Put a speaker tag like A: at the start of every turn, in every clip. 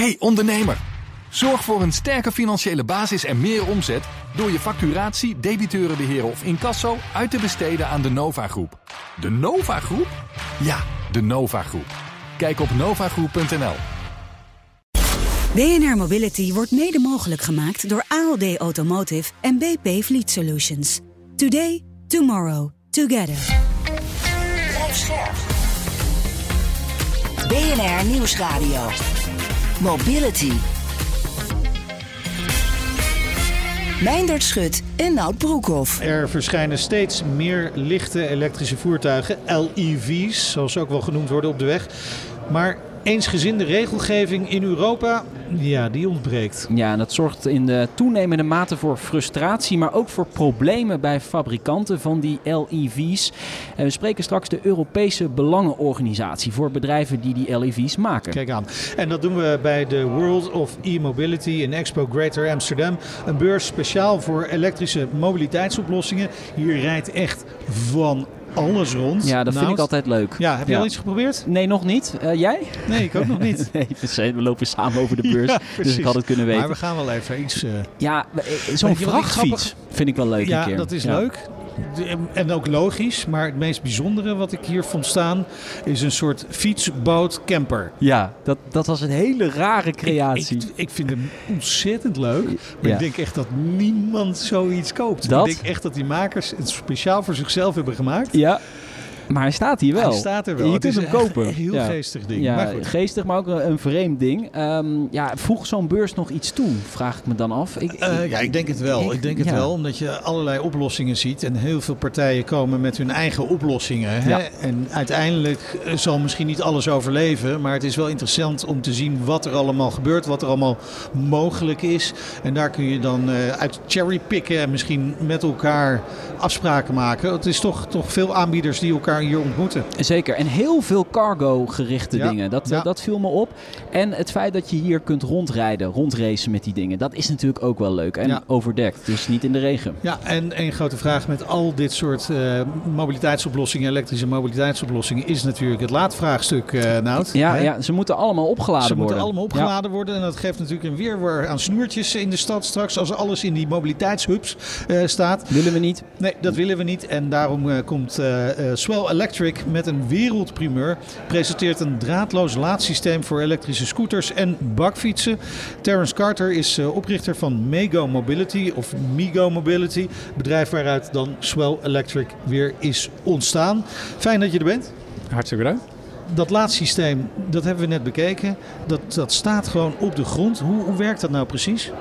A: Hey ondernemer, zorg voor een sterke financiële basis en meer omzet door je facturatie, debiteurenbeheer of incasso uit te besteden aan de Nova Groep. De Nova Groep? Ja, de Nova Groep. Kijk op novagroep.nl.
B: BNR Mobility wordt mede mogelijk gemaakt door ALD Automotive en BP Fleet Solutions. Today, tomorrow, together.
C: Blijf scherp. BNR Nieuwsradio. Mobility. Meindert Schut en Nout Broekhoff.
D: Er verschijnen steeds meer lichte elektrische voertuigen, LEV's, zoals ze ook wel genoemd worden, op de weg. Maar eensgezinde regelgeving in Europa, ja, die ontbreekt.
E: Ja, en dat zorgt in de toenemende mate voor frustratie, maar ook voor problemen bij fabrikanten van die LEV's. En we spreken straks de Europese Belangenorganisatie voor bedrijven die die LEV's maken.
D: Kijk aan. En dat doen we bij de World of E-Mobility in Expo Greater Amsterdam. Een beurs speciaal voor elektrische mobiliteitsoplossingen. Hier rijdt echt van alles rond.
E: Ja, dat vind ik altijd leuk.
D: Ja, heb je
E: Ja.
D: al iets geprobeerd?
E: Nee, nog niet. Eh, jij?
D: Nee, ik ook nog niet.
E: Nee, we lopen samen over de beurs,
D: Ja,
E: dus ik had het kunnen weten.
D: Maar we gaan wel even iets... eh,
E: Ja, eh, zo'n vrachtfiets vind ik wel leuk
D: ja,
E: een keer.
D: dat is leuk. En ook logisch. Maar het meest bijzondere wat ik hier vond staan... is een soort fietsboot camper.
E: Ja, dat, dat was een hele rare creatie.
D: Ik, ik, ik vind hem ontzettend leuk. Maar
E: Ja.
D: ik denk echt dat niemand zoiets koopt.
E: Dat?
D: Ik denk echt dat die makers het speciaal voor zichzelf hebben gemaakt.
E: Ja, maar hij staat hier wel.
D: Hij staat er wel.
E: Je
D: Het
E: kunt
D: is
E: hem kopen.
D: een heel
E: Ja.
D: geestig ding.
E: Ja,
D: maar goed.
E: geestig, maar ook een, een vreemd ding. Ehm, ja, voeg zo'n beurs nog iets toe, vraag ik me dan af. Ik,
D: Eh, ja, ik denk het wel.
E: Ik-
D: Ik, denk het
E: ja.
D: wel, omdat je allerlei oplossingen ziet. En heel veel partijen komen met hun eigen oplossingen. Hè? En uiteindelijk eh, zal misschien niet alles overleven. Maar het is wel interessant om te zien wat er allemaal gebeurt. Wat er allemaal mogelijk is. En daar kun je dan eh, uit cherrypicken en misschien met elkaar afspraken maken. Het is toch, toch veel aanbieders die elkaar hier ontmoeten.
E: Zeker. En heel veel cargo-gerichte
D: Ja,
E: dingen. Dat,
D: ja.
E: dat viel me op. En het feit dat je hier kunt rondrijden, rondracen met die dingen. Dat is natuurlijk ook wel leuk. En
D: Ja.
E: overdekt, dus niet in de regen.
D: Ja, en één grote vraag met al dit soort eh, mobiliteitsoplossingen, elektrische mobiliteitsoplossingen, is natuurlijk het laadvraagstuk, eh Nout.
E: Ja, ja, ze moeten allemaal opgeladen
D: Ze
E: worden.
D: moeten allemaal opgeladen worden en dat geeft natuurlijk een weerwar aan snoertjes in de stad straks als alles in die mobiliteitshubs eh, staat.
E: Willen we niet.
D: Nee, dat willen we niet en daarom komt eh, Electric met een wereldprimeur. Presenteert een draadloos laadsysteem voor elektrische scooters en bakfietsen. Terence Carter is eh, oprichter van Mego Mobility of Migo Mobility. Bedrijf waaruit dan Swell Electric weer is ontstaan. Fijn dat je er bent
F: Hartstikke bedankt.
D: Dat laadsysteem, dat hebben we net bekeken. Dat, dat staat gewoon op de grond. Hoe, hoe werkt dat nou precies?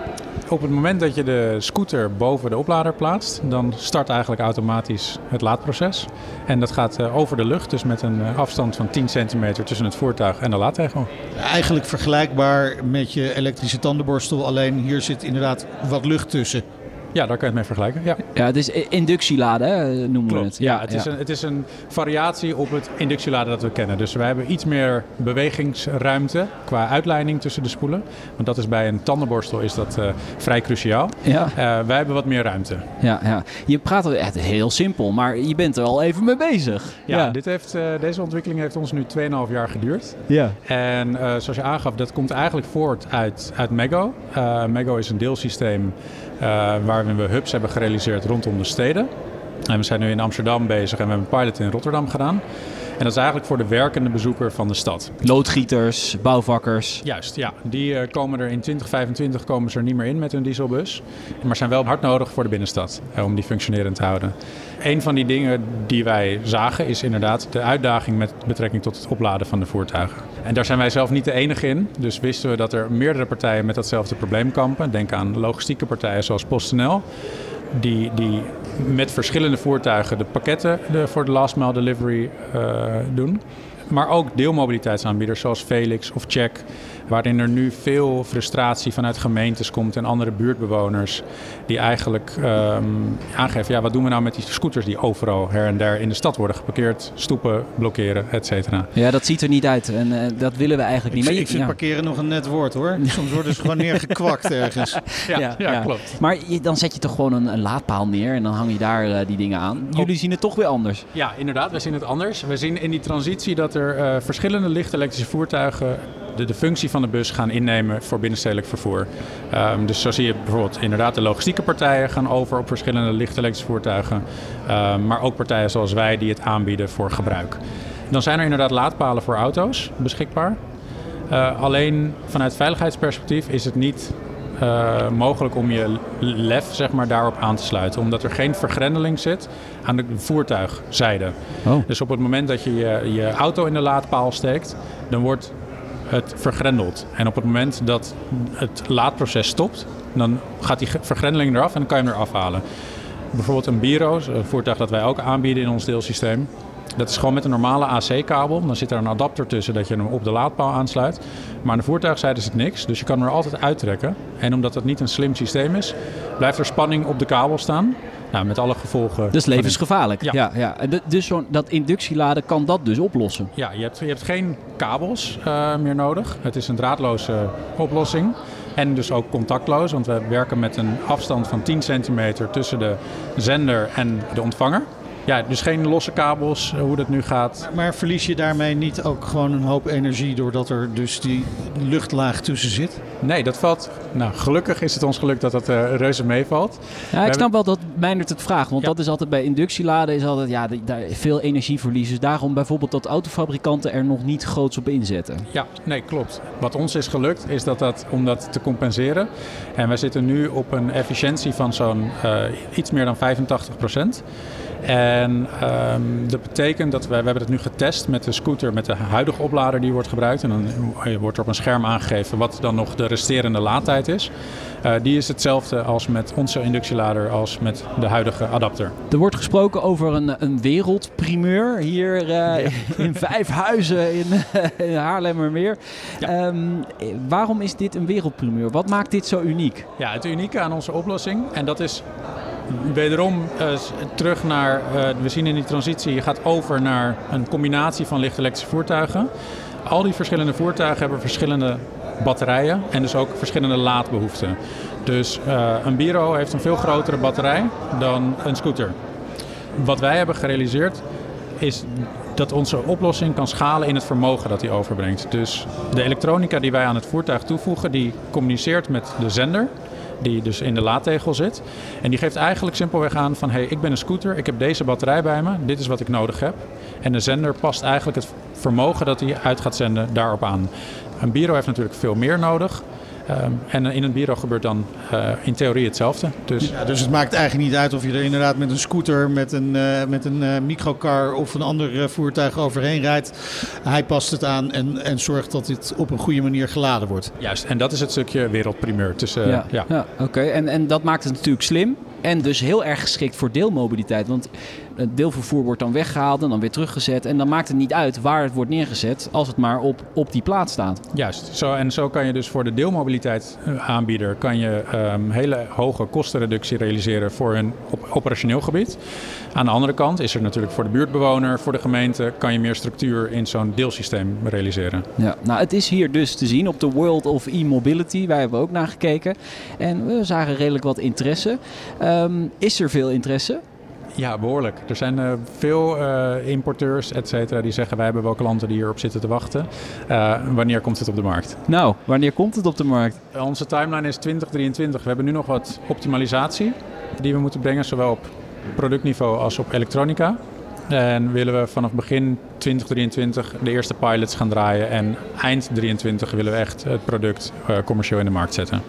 F: Op het moment dat je de scooter boven de oplader plaatst, dan start eigenlijk automatisch het laadproces. En dat gaat eh, over de lucht, dus met een eh, afstand van 10 centimeter tussen het voertuig en de laadtegel.
D: Eigenlijk vergelijkbaar met je elektrische tandenborstel. Alleen hier zit inderdaad wat lucht tussen.
F: Ja, daar kan je het mee vergelijken. Ja,
E: Ja, het is inductieladen, noemen we het.
F: Ja, het, Is een, het is een variatie op het inductieladen dat we kennen. Dus we hebben iets meer bewegingsruimte qua uitleiding tussen de spoelen. Want dat is bij een tandenborstel is dat eh, vrij cruciaal.
E: Ja,
F: Eh, wij hebben wat meer ruimte.
E: ja, ja. Je praat er echt heel simpel, maar je bent er al even mee bezig.
F: Ja, Dit heeft, eh, deze ontwikkeling heeft ons nu 2,5 jaar geduurd.
E: ja.
F: En eh, zoals je aangaf, dat komt eigenlijk voort uit, uit Mego. Eh, Mego is een deelsysteem eh waarin we hubs hebben gerealiseerd rondom de steden. En we zijn nu in Amsterdam bezig en we hebben een pilot in Rotterdam gedaan. En dat is eigenlijk voor de werkende bezoeker van de stad.
E: Loodgieters, bouwvakkers.
F: Juist, ja. Die eh, komen er in 2025 komen ze er niet meer in met hun dieselbus. Maar zijn wel hard nodig voor de binnenstad eh, om die functionerend te houden. Een van die dingen die wij zagen is inderdaad de uitdaging met betrekking tot het opladen van de voertuigen. En daar zijn wij zelf niet de enige in. Dus wisten we dat er meerdere partijen met datzelfde probleem kampen. Denk aan logistieke partijen zoals PostNL. Die, die met verschillende voertuigen de pakketten voor de last mile delivery eh, doen. Maar ook deelmobiliteitsaanbieders zoals Felix of Check. Waarin er nu veel frustratie vanuit gemeentes komt en andere buurtbewoners. Die eigenlijk ehm, aangeven, ja, wat doen we nou met die scooters die overal her en der in de stad worden geparkeerd. Stoepen, blokkeren, et cetera.
E: Ja, dat ziet er niet uit en eh, dat willen we eigenlijk niet.
D: vind-
E: je-
D: ik vind
E: ja.
D: parkeren nog een net woord hoor. Soms worden ze gewoon neergekwakt ergens.
F: Ja, ja, klopt.
E: Maar je- dan zet je toch gewoon een, een laadpaal neer en dan hang je daar eh, die dingen aan. Jullie zien het toch weer anders.
F: Ja, inderdaad. We zien het anders. We zien in die transitie dat er eh, verschillende lichte elektrische voertuigen de, de functie van de bus gaan innemen voor binnenstedelijk vervoer. Ehm, dus zo zie je bijvoorbeeld inderdaad de logistieke partijen gaan over op verschillende licht elektrische voertuigen. Ehm, maar ook partijen zoals wij die het aanbieden voor gebruik. Dan zijn er inderdaad laadpalen voor auto's beschikbaar. Uh, alleen vanuit veiligheidsperspectief is het niet uh, mogelijk om je lef zeg maar, daarop aan te sluiten. Omdat er geen vergrendeling zit aan de voertuigzijde. Oh. Dus op het moment dat je, je je auto in de laadpaal steekt, dan wordt het vergrendeld. En op het moment dat het laadproces stopt, dan gaat die vergrendeling eraf en dan kan je hem eraf halen. Bijvoorbeeld een Biro, een voertuig dat wij ook aanbieden in ons deelsysteem. Dat is gewoon met een normale AC-kabel. Dan zit er een adapter tussen dat je hem op de laadpaal aansluit. Maar aan de voertuigzijde zit niks, dus je kan er altijd uittrekken. En omdat het niet een slim systeem is, blijft er spanning op de kabel staan. Nou, met alle gevolgen.
E: Dus levensgevaarlijk. Ja. ja, ja. Dus zo'n dat inductieladen kan dat dus oplossen?
F: Ja, je hebt, je hebt geen kabels uh, meer nodig. Het is een draadloze oplossing. En dus ook contactloos, want we werken met een afstand van 10 centimeter tussen de zender en de ontvanger. Ja, dus geen losse kabels, eh, hoe dat nu gaat.
D: Maar verlies je daarmee niet ook gewoon een hoop energie doordat er dus die luchtlaag tussen zit?
F: Nee, dat valt. Nou, gelukkig is het ons gelukt dat dat uh, reuze meevalt.
E: Ja, ik snap wel dat Meindert het vraagt. Want dat is altijd bij inductieladen is altijd ja, daar veel energieverlies. Dus daarom bijvoorbeeld dat autofabrikanten er nog niet groots op inzetten.
F: Ja, nee, klopt. Wat ons is gelukt is dat dat om dat te compenseren. En wij zitten nu op een efficiëntie van zo'n uh, iets meer dan 85 procent. En um, dat betekent dat wij, we hebben het nu getest met de scooter, met de huidige oplader die wordt gebruikt. En dan wordt er op een scherm aangegeven wat dan nog de resterende laadtijd is. Uh, die is hetzelfde als met onze inductielader als met de huidige adapter.
E: Er wordt gesproken over een, een wereldprimeur hier uh, ja. in vijf huizen in, in Haarlemmermeer. Ja. Um, waarom is dit een wereldprimeur? Wat maakt dit zo uniek?
F: Ja, het unieke aan onze oplossing, en dat is wederom uh, terug naar, uh, we zien in die transitie, je gaat over naar een combinatie van licht elektrische voertuigen. Al die verschillende voertuigen hebben verschillende batterijen en dus ook verschillende laadbehoeften. Dus uh, een Biro heeft een veel grotere batterij dan een scooter. Wat wij hebben gerealiseerd is dat onze oplossing kan schalen in het vermogen dat hij overbrengt. Dus de elektronica die wij aan het voertuig toevoegen, die communiceert met de zender die dus in de laadtegel zit. En die geeft eigenlijk simpelweg aan van... hé, hey, ik ben een scooter, ik heb deze batterij bij me, dit is wat ik nodig heb. En de zender past eigenlijk het vermogen dat hij uit gaat zenden daarop aan. Een Biro heeft natuurlijk veel meer nodig... Um, en in een bureau gebeurt dan uh, in theorie hetzelfde. Dus...
D: Ja, dus het maakt eigenlijk niet uit of je er inderdaad met een scooter, met een, uh, met een uh, microcar of een ander voertuig overheen rijdt. Hij past het aan en, en zorgt dat dit op een goede manier geladen wordt.
F: Juist, en dat is het stukje wereldprimeur. Tussen,
E: ja, ja. ja oké. En, en dat maakt het natuurlijk slim. En dus heel erg geschikt voor deelmobiliteit. Want het deelvervoer wordt dan weggehaald en dan weer teruggezet. En dan maakt het niet uit waar het wordt neergezet, als het maar op, op die plaats staat.
F: Juist. Zo, en zo kan je dus voor de deelmobiliteit eh, aanbieder kan je um, hele hoge kostenreductie realiseren voor een op operationeel gebied. Aan de andere kant is er natuurlijk voor de buurtbewoner, voor de gemeente, kan je meer structuur in zo'n deelsysteem realiseren.
E: Ja, nou het is hier dus te zien op de World of E-Mobility. Wij hebben ook naar gekeken. En we zagen redelijk wat interesse. Um, is er veel interesse?
F: Ja, behoorlijk. Er zijn uh, veel uh, importeurs, et cetera, die zeggen wij hebben wel klanten die hierop zitten te wachten. Uh, wanneer komt het op de markt?
E: Nou, wanneer komt het op de markt?
F: Onze timeline is 2023. We hebben nu nog wat optimalisatie die we moeten brengen, zowel op productniveau als op elektronica. En willen we vanaf begin 2023 de eerste pilots gaan draaien. En eind 2023 willen we echt het product commercieel in de markt zetten.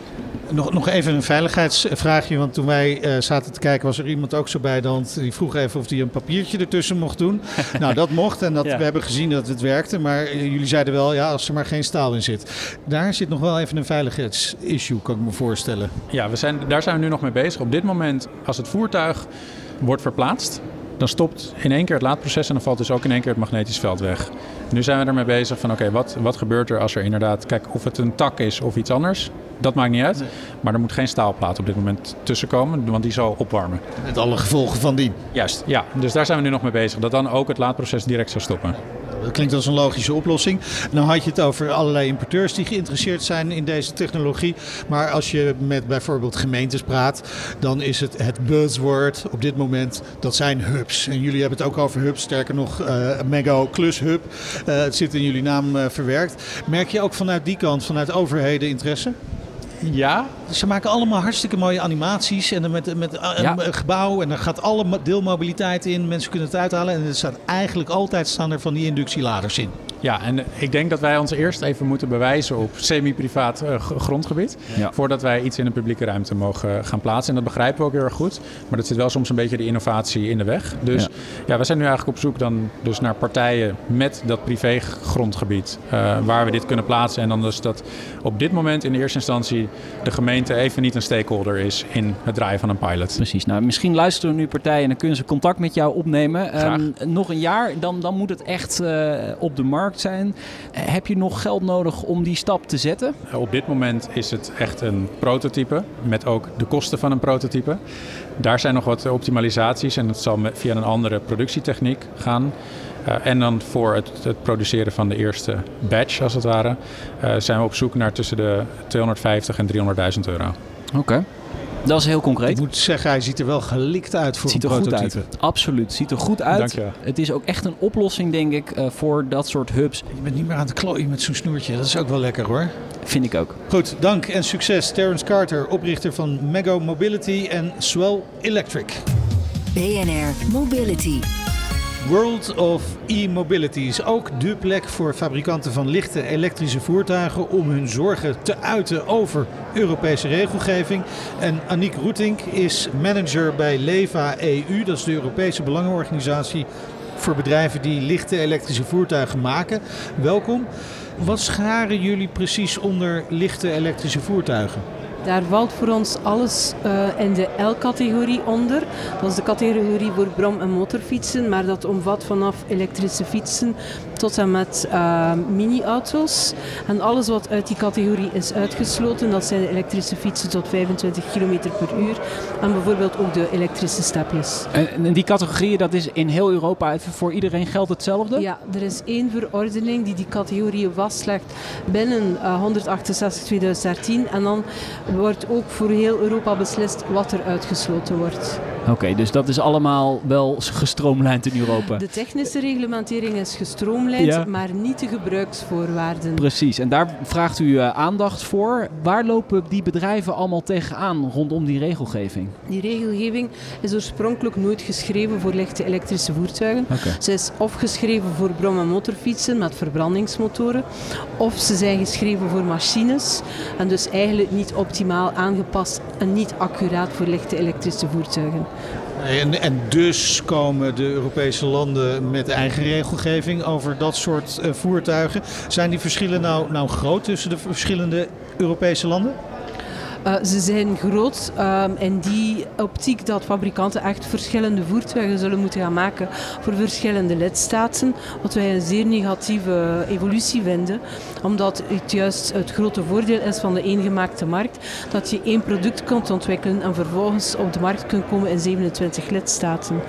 D: Nog, nog even een veiligheidsvraagje, want toen wij uh, zaten te kijken was er iemand ook zo bij de hand. Die vroeg even of hij een papiertje ertussen mocht doen. nou, dat mocht en dat, ja. we hebben gezien dat het werkte. Maar uh, jullie zeiden wel, ja, als er maar geen staal in zit. Daar zit nog wel even een veiligheidsissue, kan ik me voorstellen.
F: Ja, we zijn, daar zijn we nu nog mee bezig. Op dit moment, als het voertuig wordt verplaatst, dan stopt in één keer het laadproces en dan valt dus ook in één keer het magnetisch veld weg. Nu zijn we ermee bezig van oké, okay, wat, wat gebeurt er als er inderdaad, kijk of het een tak is of iets anders, dat maakt niet uit. Nee. Maar er moet geen staalplaat op dit moment tussenkomen, want die zal opwarmen.
D: Met alle gevolgen van die.
F: Juist, ja. Dus daar zijn we nu nog mee bezig. Dat dan ook het laadproces direct zou stoppen.
D: Dat klinkt als een logische oplossing. Nou had je het over allerlei importeurs die geïnteresseerd zijn in deze technologie. Maar als je met bijvoorbeeld gemeentes praat, dan is het het buzzword op dit moment, dat zijn hubs. En jullie hebben het ook over hubs, sterker nog, uh, Plus Hub. Uh, het zit in jullie naam uh, verwerkt. Merk je ook vanuit die kant, vanuit overheden interesse?
F: Ja.
D: Ze maken allemaal hartstikke mooie animaties en met, met ja. een gebouw en er gaat alle deelmobiliteit in. Mensen kunnen het uithalen en er staat eigenlijk altijd staan er van die inductieladers in.
F: Ja, en ik denk dat wij ons eerst even moeten bewijzen op semi-privaat uh, grondgebied. Ja. Voordat wij iets in de publieke ruimte mogen gaan plaatsen. En dat begrijpen we ook heel erg goed. Maar dat zit wel soms een beetje de innovatie in de weg. Dus ja, ja we zijn nu eigenlijk op zoek dan dus naar partijen met dat privé grondgebied. Uh, waar we dit kunnen plaatsen. En dan dus dat op dit moment in de eerste instantie de gemeente even niet een stakeholder is in het draaien van een pilot.
E: Precies. Nou, misschien luisteren nu partijen en dan kunnen ze contact met jou opnemen. Um, nog een jaar, dan, dan moet het echt uh, op de markt zijn. Heb je nog geld nodig om die stap te zetten?
F: Op dit moment is het echt een prototype met ook de kosten van een prototype. Daar zijn nog wat optimalisaties en dat zal via een andere productietechniek gaan. Uh, en dan voor het, het, produceren van de eerste batch, als het ware, uh, zijn we op zoek naar tussen de 250 en 300.000 euro.
E: Oké. Okay. Dat is heel concreet.
D: Ik moet zeggen, hij ziet er wel gelikt uit voor
E: ziet
D: een
E: er. Goed uit. Absoluut, ziet er goed uit.
F: Dank je.
E: Het is ook echt een oplossing, denk ik, uh, voor dat soort hubs.
D: Je bent niet meer aan het klooien met zo'n snoertje. Dat is ook wel lekker hoor.
E: Vind ik ook.
D: Goed, dank en succes. Terence Carter, oprichter van Mego Mobility en Swell Electric.
C: BNR Mobility.
D: World of E-Mobility is ook dé plek voor fabrikanten van lichte elektrische voertuigen om hun zorgen te uiten over Europese regelgeving. En Aniek Roetink is manager bij Leva EU, dat is de Europese belangenorganisatie voor bedrijven die lichte elektrische voertuigen maken. Welkom. Wat scharen jullie precies onder lichte elektrische voertuigen?
G: Daar valt voor ons alles uh, in de L-categorie onder. Dat is de categorie voor brom- en motorfietsen, maar dat omvat vanaf elektrische fietsen tot en met uh, mini-auto's. En alles wat uit die categorie is uitgesloten, dat zijn de elektrische fietsen tot 25 km per uur. En bijvoorbeeld ook de elektrische stepjes.
E: En die categorieën, dat is in heel Europa voor iedereen geldt hetzelfde?
G: Ja, er is één verordening die die categorieën vastlegt binnen uh, 168-2013. En dan wordt ook voor heel Europa beslist wat er uitgesloten wordt.
E: Oké, okay, dus dat is allemaal wel gestroomlijnd in Europa?
G: De technische reglementering is gestroomlijnd, ja. maar niet de gebruiksvoorwaarden.
E: Precies, en daar vraagt u uh, aandacht voor. Waar lopen die bedrijven allemaal tegenaan rondom die regelgeving?
G: Die regelgeving is oorspronkelijk nooit geschreven voor lichte elektrische voertuigen. Okay. Ze is of geschreven voor brom- en motorfietsen met verbrandingsmotoren, of ze zijn geschreven voor machines en dus eigenlijk niet optimaal aangepast en niet accuraat voor lichte elektrische voertuigen.
D: En, en, dus komen de Europese landen met eigen regelgeving over dat soort uh, voertuigen. Zijn die verschillen nou, nou groot tussen de verschillende Europese landen?
G: Uh, ze zijn groot um, in die optiek dat fabrikanten echt verschillende voertuigen zullen moeten gaan maken voor verschillende lidstaten. Wat wij een zeer negatieve evolutie vinden, omdat het juist het grote voordeel is van de eengemaakte markt dat je één product kunt ontwikkelen en vervolgens op de markt kunt komen in 27 lidstaten.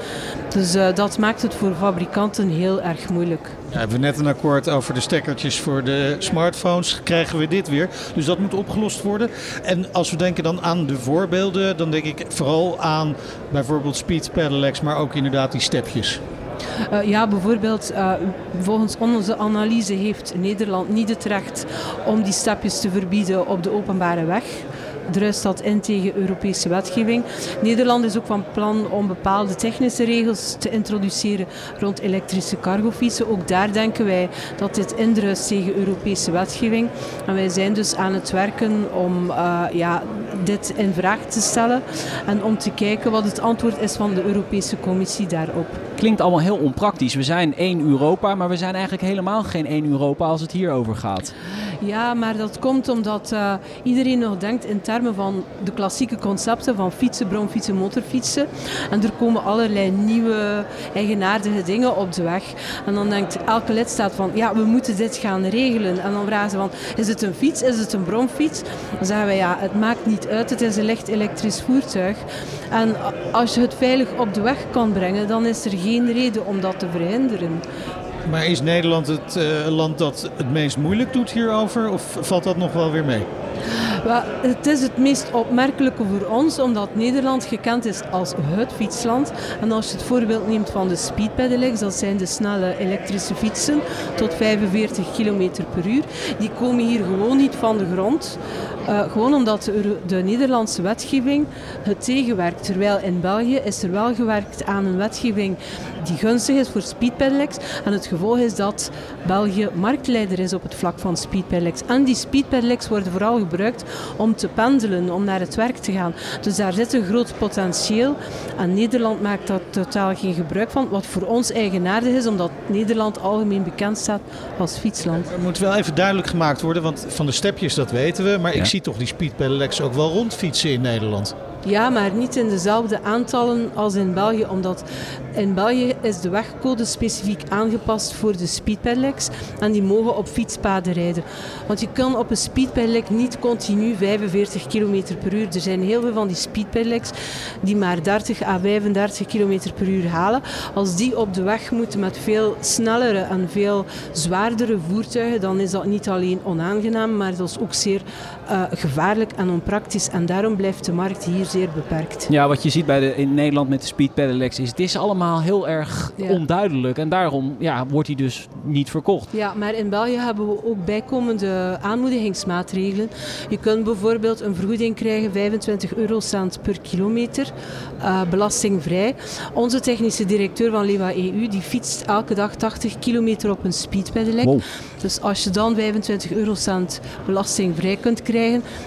G: Dus uh, dat maakt het voor fabrikanten heel erg moeilijk.
D: Ja, hebben we net een akkoord over de stekkertjes voor de smartphones, krijgen we dit weer. Dus dat moet opgelost worden. En als we denken dan aan de voorbeelden, dan denk ik vooral aan bijvoorbeeld speed pedelecs, maar ook inderdaad die stepjes.
G: Uh, ja, bijvoorbeeld, uh, volgens onze analyse heeft Nederland niet het recht om die stapjes te verbieden op de openbare weg druist dat in tegen Europese wetgeving. Nederland is ook van plan om bepaalde technische regels te introduceren rond elektrische cargofietsen. Ook daar denken wij dat dit indruist tegen Europese wetgeving. En wij zijn dus aan het werken om uh, ja, dit in vraag te stellen en om te kijken wat het antwoord is van de Europese Commissie daarop.
E: Klinkt allemaal heel onpraktisch. We zijn één Europa, maar we zijn eigenlijk helemaal geen één Europa als het hierover gaat.
G: Ja, maar dat komt omdat uh, iedereen nog denkt in termen van de klassieke concepten van fietsen, bromfietsen, motorfietsen. En er komen allerlei nieuwe eigenaardige dingen op de weg. En dan denkt elke lidstaat van, ja, we moeten dit gaan regelen. En dan vragen ze van, is het een fiets, is het een bromfiets? Dan zeggen wij, ja, het maakt niet uit, het is een licht elektrisch voertuig. En als je het veilig op de weg kan brengen, dan is er geen reden om dat te verhinderen.
D: Maar is Nederland het uh, land dat het meest moeilijk doet hierover? Of valt dat nog wel weer mee?
G: Het is het meest opmerkelijke voor ons, omdat Nederland gekend is als het fietsland. En als je het voorbeeld neemt van de speedpedelecs, dat zijn de snelle elektrische fietsen tot 45 km per uur, die komen hier gewoon niet van de grond. Uh, gewoon omdat de, de, Nederlandse wetgeving het tegenwerkt. Terwijl in België is er wel gewerkt aan een wetgeving die gunstig is voor speedpedelecs. En het gevolg is dat België marktleider is op het vlak van speedpedelecs. En die speedpedelecs worden vooral gebruikt om te pendelen, om naar het werk te gaan. Dus daar zit een groot potentieel. En Nederland maakt daar totaal geen gebruik van. Wat voor ons eigenaardig is, omdat Nederland algemeen bekend staat als fietsland.
D: Er moet wel even duidelijk gemaakt worden, want van de stepjes dat weten we. Maar ik zie toch die speedpedelecs ook wel rondfietsen in Nederland.
G: Ja, maar niet in dezelfde aantallen als in België, omdat in België is de wegcode specifiek aangepast voor de speedpedelecs en die mogen op fietspaden rijden. Want je kan op een speedpedelec niet continu 45 km per uur. Er zijn heel veel van die speedpedelecs die maar 30 à 35 km per uur halen. Als die op de weg moeten met veel snellere en veel zwaardere voertuigen, dan is dat niet alleen onaangenaam, maar dat is ook zeer uh, gevaarlijk en onpraktisch. En daarom blijft de markt hier zeer beperkt.
E: Ja, wat je ziet bij de, in Nederland met de speed pedelecs is het is allemaal heel erg onduidelijk. En daarom ja, wordt hij dus niet verkocht.
G: Ja, maar in België hebben we ook bijkomende aanmoedigingsmaatregelen. Je kunt bijvoorbeeld een vergoeding krijgen, 25 eurocent per kilometer, uh, belastingvrij. Onze technische directeur van Lewa EU die fietst elke dag 80 kilometer op een speedpedelec. Wow. Dus als je dan 25 eurocent belastingvrij kunt krijgen,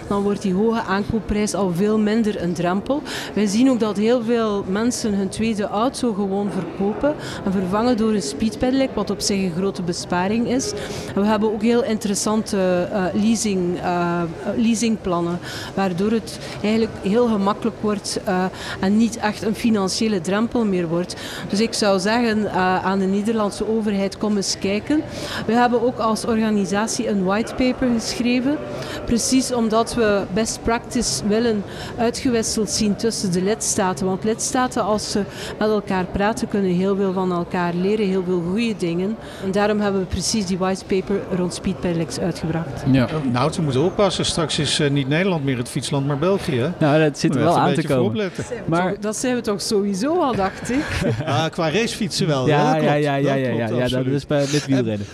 G: dan wordt die hoge aankoopprijs al veel minder een drempel. Wij zien ook dat heel veel mensen hun tweede auto gewoon verkopen en vervangen door een speedpedelec, wat op zich een grote besparing is. We hebben ook heel interessante uh, leasing, uh, leasingplannen, waardoor het eigenlijk heel gemakkelijk wordt uh, en niet echt een financiële drempel meer wordt. Dus ik zou zeggen aan de Nederlandse overheid, kom eens kijken. We hebben ook als organisatie een whitepaper geschreven. Precies omdat we best practice willen uitgewisseld zien tussen de lidstaten. Want lidstaten, als ze met elkaar praten, kunnen heel veel van elkaar leren, heel veel goede dingen. En daarom hebben we precies die whitepaper rond speedpedelecs uitgebracht.
D: Ja. Nou, we moeten oppassen. Straks is uh, niet Nederland meer het fietsland, maar België.
E: Nou, dat zit er wel aan te komen.
G: Maar... Dat zijn we toch sowieso al, dacht ik.
D: ah, qua racefietsen wel.
E: Ja, ja, ja, ja, ja, ja, ja, dat is bij, met wielrennen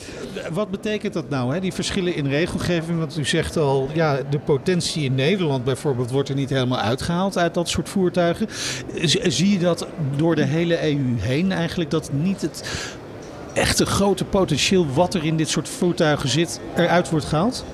D: wat betekent dat nou, hè? die verschillen in regelgeving? Want u zegt al, ja, de potentie in Nederland bijvoorbeeld wordt er niet helemaal uitgehaald uit dat soort voertuigen. Zie je dat door de hele EU heen eigenlijk dat niet het echte grote potentieel wat er in dit soort voertuigen zit eruit wordt gehaald?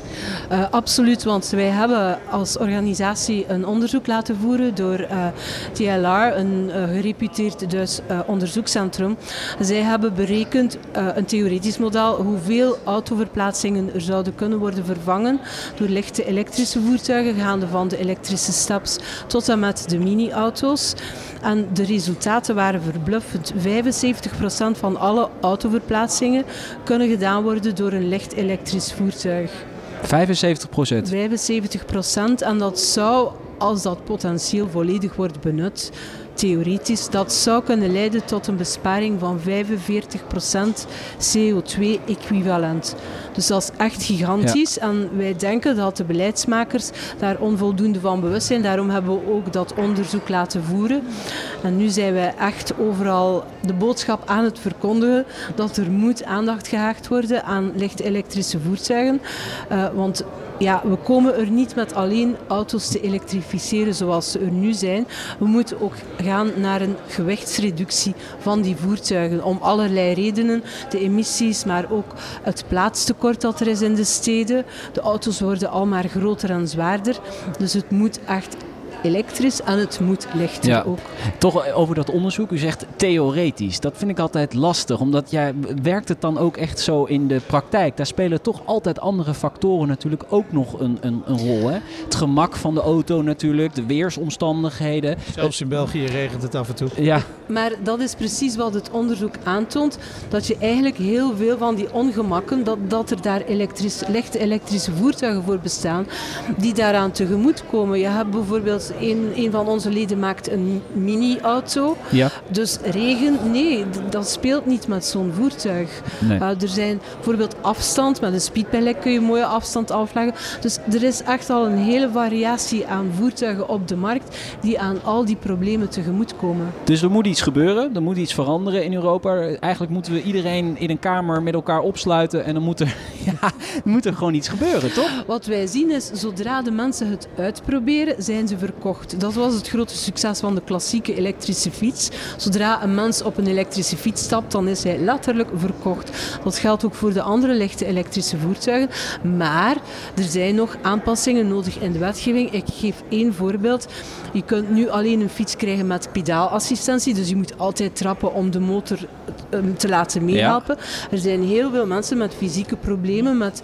G: Uh, absoluut, want wij hebben als organisatie een onderzoek laten voeren door uh, eh, TLR, een uh, gereputeerd dus, onderzoekscentrum. Zij hebben berekend, een theoretisch model, hoeveel autoverplaatsingen er zouden kunnen worden vervangen door lichte elektrische voertuigen, gaande van de elektrische staps tot en met de mini-auto's. En de resultaten waren verbluffend. 75% van alle autoverplaatsingen kunnen gedaan worden door een licht elektrisch voertuig.
E: 75 procent?
G: 75 procent. En dat zou, als dat potentieel volledig wordt benut, theoretisch, dat zou kunnen leiden tot een besparing van 45% CO2-equivalent. Dus dat is echt gigantisch. En wij denken dat de beleidsmakers daar onvoldoende van bewust zijn. Daarom hebben we ook dat onderzoek laten voeren. En nu zijn wij echt overal de boodschap aan het verkondigen dat er moet aandacht gehaagd worden aan licht elektrische voertuigen. Uh, want ja, we komen er niet met alleen auto's te elektrificeren zoals ze er nu zijn. We moeten ook gaan naar een gewichtsreductie van die voertuigen. Om allerlei redenen. De emissies, maar ook het plaatstekort dat er is in de steden. De auto's worden al maar groter en zwaarder. Dus het moet echt elektrisch en het moet lichter ja. ook.
E: Toch over dat onderzoek, u zegt theoretisch. Dat vind ik altijd lastig, omdat jij werkt het dan ook echt zo in de praktijk. Daar spelen toch altijd andere factoren natuurlijk ook nog een, een, een rol. Hè? Het gemak van de auto natuurlijk, de weersomstandigheden.
D: Zelfs in België regent het af en toe.
E: Ja.
G: Maar dat is precies wat het onderzoek aantoont. Dat je eigenlijk heel veel van die ongemakken, dat, dat er daar elektrisch, lichte elektrische voertuigen voor bestaan, die daaraan tegemoet komen. Je hebt bijvoorbeeld bijvoorbeeld, een, een van onze leden maakt een mini-auto.
E: Ja.
G: Dus regen, nee, dat speelt niet met zo'n voertuig.
E: Nee.
G: Uh, er zijn bijvoorbeeld afstand, met een speedpedelec kun je mooie afstand afleggen. Dus er is echt al een hele variatie aan voertuigen op de markt die aan al die problemen tegemoet komen.
E: Dus er moet iets gebeuren, er moet iets veranderen in Europa. Eigenlijk moeten we iedereen in een kamer met elkaar opsluiten en dan moet er, ja, moet er gewoon iets gebeuren, toch?
G: Wat wij zien is, zodra de mensen het uitproberen, zijn ze verkocht. Dat was het grote succes van de klassieke elektrische fiets. Zodra een mens op een elektrische fiets stapt, dan is hij letterlijk verkocht. Dat geldt ook voor de andere lichte elektrische voertuigen. Maar er zijn nog aanpassingen nodig in de wetgeving. Ik geef één voorbeeld. Je kunt nu alleen een fiets krijgen met pedaalassistentie, dus je moet altijd trappen om de motor um, te laten meehelpen. Er zijn heel veel mensen met fysieke problemen, met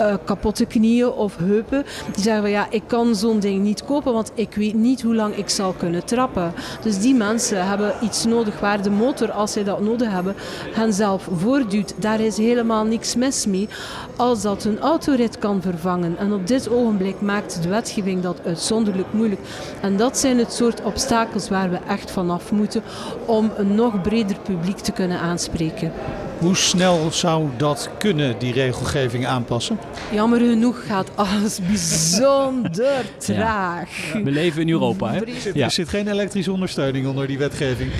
G: uh, kapotte knieën of heupen, die zeggen van ja, ik kan zo'n ding niet kopen, want ik weet niet hoe lang ik zal kunnen trappen. Dus die mensen hebben iets nodig waar de motor, als zij dat nodig hebben, hen zelf voortduwt. Daar is helemaal niks mis mee als dat een autorit kan vervangen. En op dit ogenblik maakt de wetgeving dat uitzonderlijk moeilijk. En dat zijn het soort obstakels waar we echt vanaf moeten om een nog breder publiek te kunnen aanspreken.
D: Hoe snel zou dat kunnen, die regelgeving aanpassen?
G: Jammer genoeg gaat alles bijzonder traag.
E: Ja. We leven in Europa, hè?
D: Ja. Er zit geen elektrische ondersteuning onder die wetgeving.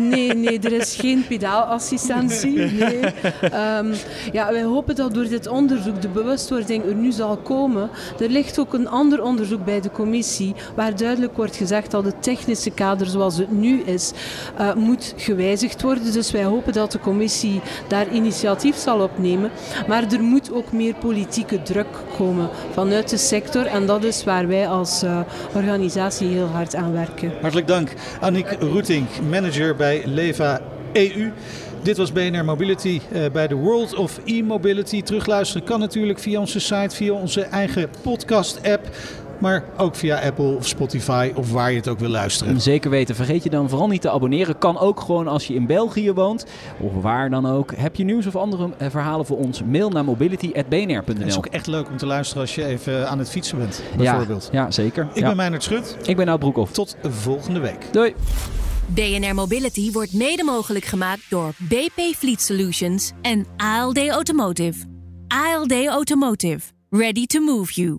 G: Nee, nee, er is geen pedaalassistentie. Nee. Um, ja, wij hopen dat door dit onderzoek de bewustwording er nu zal komen. Er ligt ook een ander onderzoek bij de commissie waar duidelijk wordt gezegd dat het technische kader zoals het nu is, uh, moet gewijzigd worden. Dus wij hopen dat de commissie daar initiatief zal opnemen. Maar er moet ook meer politieke druk komen vanuit de sector. En dat is waar wij als uh, organisatie heel hard aan werken.
D: Hartelijk dank. Annick Roeting, manager bij Leva EU. Dit was BNR Mobility uh, bij de World of E-Mobility. Terugluisteren kan natuurlijk via onze site, via onze eigen podcast-app. Maar ook via Apple of Spotify of waar je het ook wil luisteren.
E: Zeker weten. Vergeet je dan vooral niet te abonneren. Kan ook gewoon als je in België woont. Of waar dan ook. Heb je nieuws of andere verhalen voor ons? Mail naar mobility.bnr.nl
D: Het is ook echt leuk om te luisteren als je even aan het fietsen bent. Bijvoorbeeld.
E: Ja, ja zeker.
D: Ik
E: ja.
D: ben Meijnerd Schut.
E: Ik ben Nout Broekhoff.
D: Tot volgende week.
E: Doei.
C: BNR Mobility wordt mede mogelijk gemaakt door BP Fleet Solutions en ALD Automotive. ALD Automotive. Ready to move you.